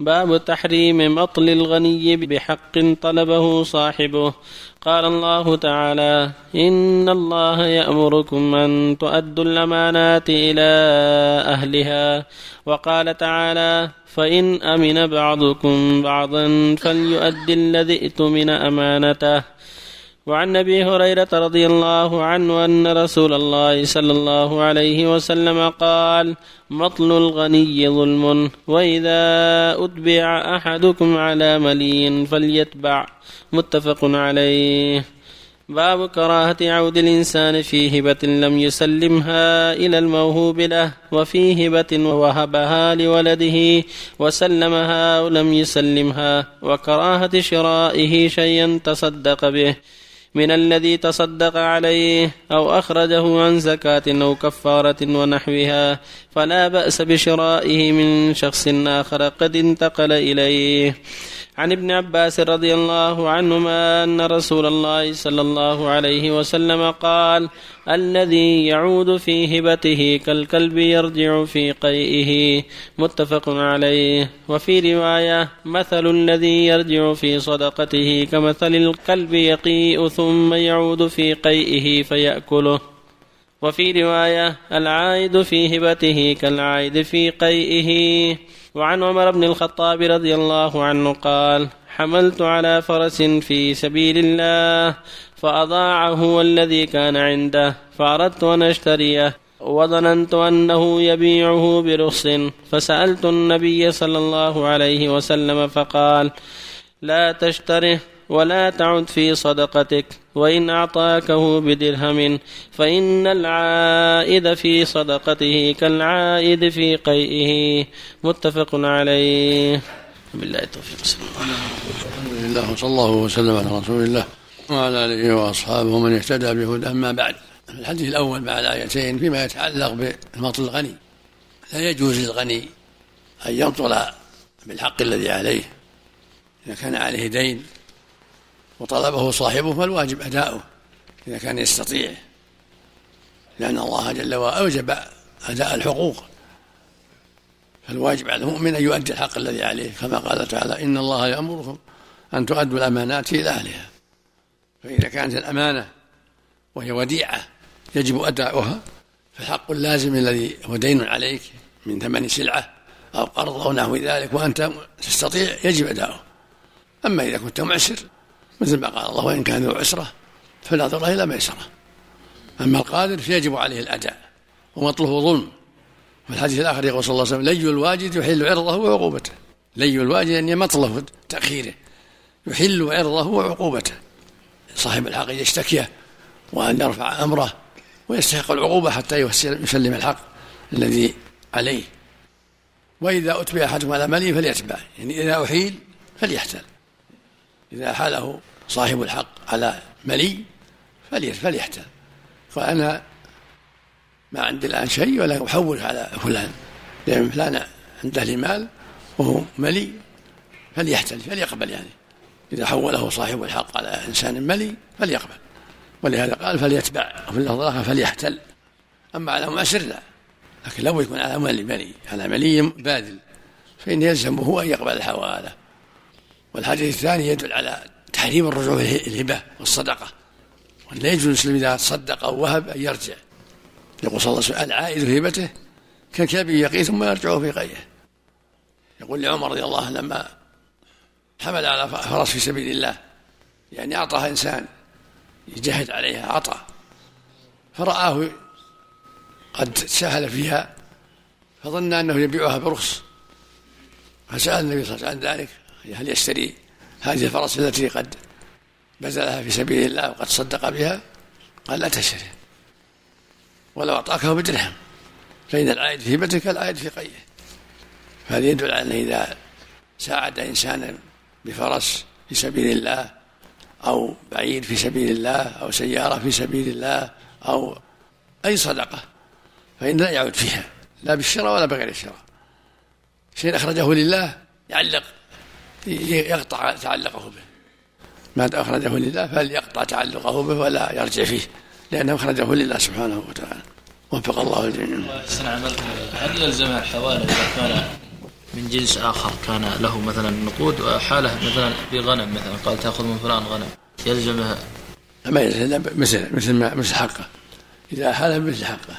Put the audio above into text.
باب تحريم مطل الغني بحق طلبه صاحبه. قال الله تعالى إن الله يأمركم أن تؤدوا الأمانات إلى أهلها. وقال تعالى فإن أمن بعضكم بعضا فليؤد الذي ائتمن أمانته. وعن أبي هريرة رضي الله عنه أن رسول الله صلى الله عليه وسلم قال مطل الغني ظلم وإذا أتبع أحدكم على ملي فليتبع. متفق عليه. باب كراهة عود الإنسان في هبة لم يسلمها إلى الموهوب له وفي هبة وهبها لولده وسلمها ولم يسلمها وكراهة شرائه شيئا تصدق به. من الذي تصدق عليه أو أخرجه عن زكاة أو كفارة ونحوها فلا بأس بشرائه من شخص آخر قد انتقل إليه. عن ابن عباس رضي الله عنهما أن رسول الله صلى الله عليه وسلم قال الذي يعود في هبته كالكلب يرجع في قيئه. متفق عليه. وفي رواية مثل الذي يرجع في صدقته كمثل الكلب يقيء ثم يعود في قيئه فيأكله. وفي رواية العائد في هبته كالعائد في قيئه. وعن عمر بن الخطاب رضي الله عنه قال حملت على فرس في سبيل الله فأضاعه والذي كان عنده فأردت أن أشتريه. وظننت أنه يبيعه برخص فسألت النبي صلى الله عليه وسلم فقال لا تشتره. ولا تعد في صدقتك وإن أعطاكه بدرهم فإن العائد في صدقته كالعائد في قيئه. متفق عليه. بالله التوفيق. الحمد لله وصلى الله وسلم على رسول الله وعلى آله وأصحابه من اهتدى بهدى أما بعد. الحديث الأول بعد آيتين فيما يتعلق بمطل الغني. لا يجوز للغني أن يمطل بالحق الذي عليه إذا كان عليه دين وطلبه صاحبه فالواجب أداؤه إذا كان يستطيع. لأن الله جل وعلا أوجب أداء الحقوق. فالواجب على المؤمن أن يؤدي الحق الذي عليه. كما قال تعالى إن الله يأمركم أن تؤدوا الأمانات إلى أهلها. فإذا كانت الأمانة وهي وديعة يجب أداؤها فالحق اللازم الذي هو دين عليك من ثمن سلعة أو قرض أو نحو ذلك وأنت تستطيع يجب أداؤه. أما إذا كنت معسر مثل ما قال الله وإن كان ذو عسرة فلا ضر إلى ميسرة أما القادر فيجب عليه الأداء ومطلوب ظلم. في الحديث الآخر يقول صلى الله عليه وسلم لي الواجد يحل عرضه وعقوبته. لي الواجد أن مطلب تأخيره. يحل عرضه وعقوبته. صاحب الحق يشتكيه وأن يرفع أمره ويستحق العقوبة حتى يسلم الحق الذي عليه. وإذا أتبع أحدكم على ملي فليتبع يعني إذا أحيل فليحتل. إذا حاله صاحب الحق على ملي فليحتل. فأنا ما عندي الآن شيء ولا أحول على فلان. لأن فلان عنده لي مال وهو ملي فليحتل فليقبل يعني. إذا حوله صاحب الحق على إنسان ملي فليقبل. ولهذا قال فليتبع وفي اللفظ الآخر فليحتل. أما على مؤسر لا لكن لو يكون على ملي ملي. على ملي باذل فإن يلزمه أن يقبل الحوالة والحديث الثاني يدل على تحريم الرجوع الهبة والصدقة. ولا يجوز المسلم إذا صدق أو وهب أن يرجع. يقول صلى الله عليه وسلم العائد هبته كالكلب يقي ثم يرجع في قيه يقول لعمر رضي الله عنه لما حمل على فرس في سبيل الله يعني أعطاها إنسان يجهد عليها عطى فرآه قد سهل فيها فظن أنه يبيعها برخص. فسأل النبي صلى الله عليه وسلم عن ذلك هل يشتري؟ هذه الفرس التي قد بذلها في سبيل الله وقد صدق بها؟ قال لا تشتري. ولو أعطاكه بدرهم. فإن العائد في هبتك العائد في قية. فهذا يدل على إذا ساعد إنسانا بفرس في سبيل الله أو بعير في سبيل الله أو سيارة في سبيل الله أو أي صدقة فإن لا يعود فيها. لا بالشراء ولا بغير الشراء. شيء أخرجه لله يعلق يقطع تعلقه به. ما أخرجه لله فليقطع تعلقه به ولا يرجع فيه لأنه أخرجه لله سبحانه وتعالى. وفق الله الجميع. أحسن عملكم هل يلزم الحوالة إذا كان من جنس آخر كان له مثلا نقود وحاله مثلا بغنم مثلا قال تأخذ من فلان غنم يلزمها؟ ما يلزم مثل مثل ما مثل حقه. إذا حاله مثل حقه.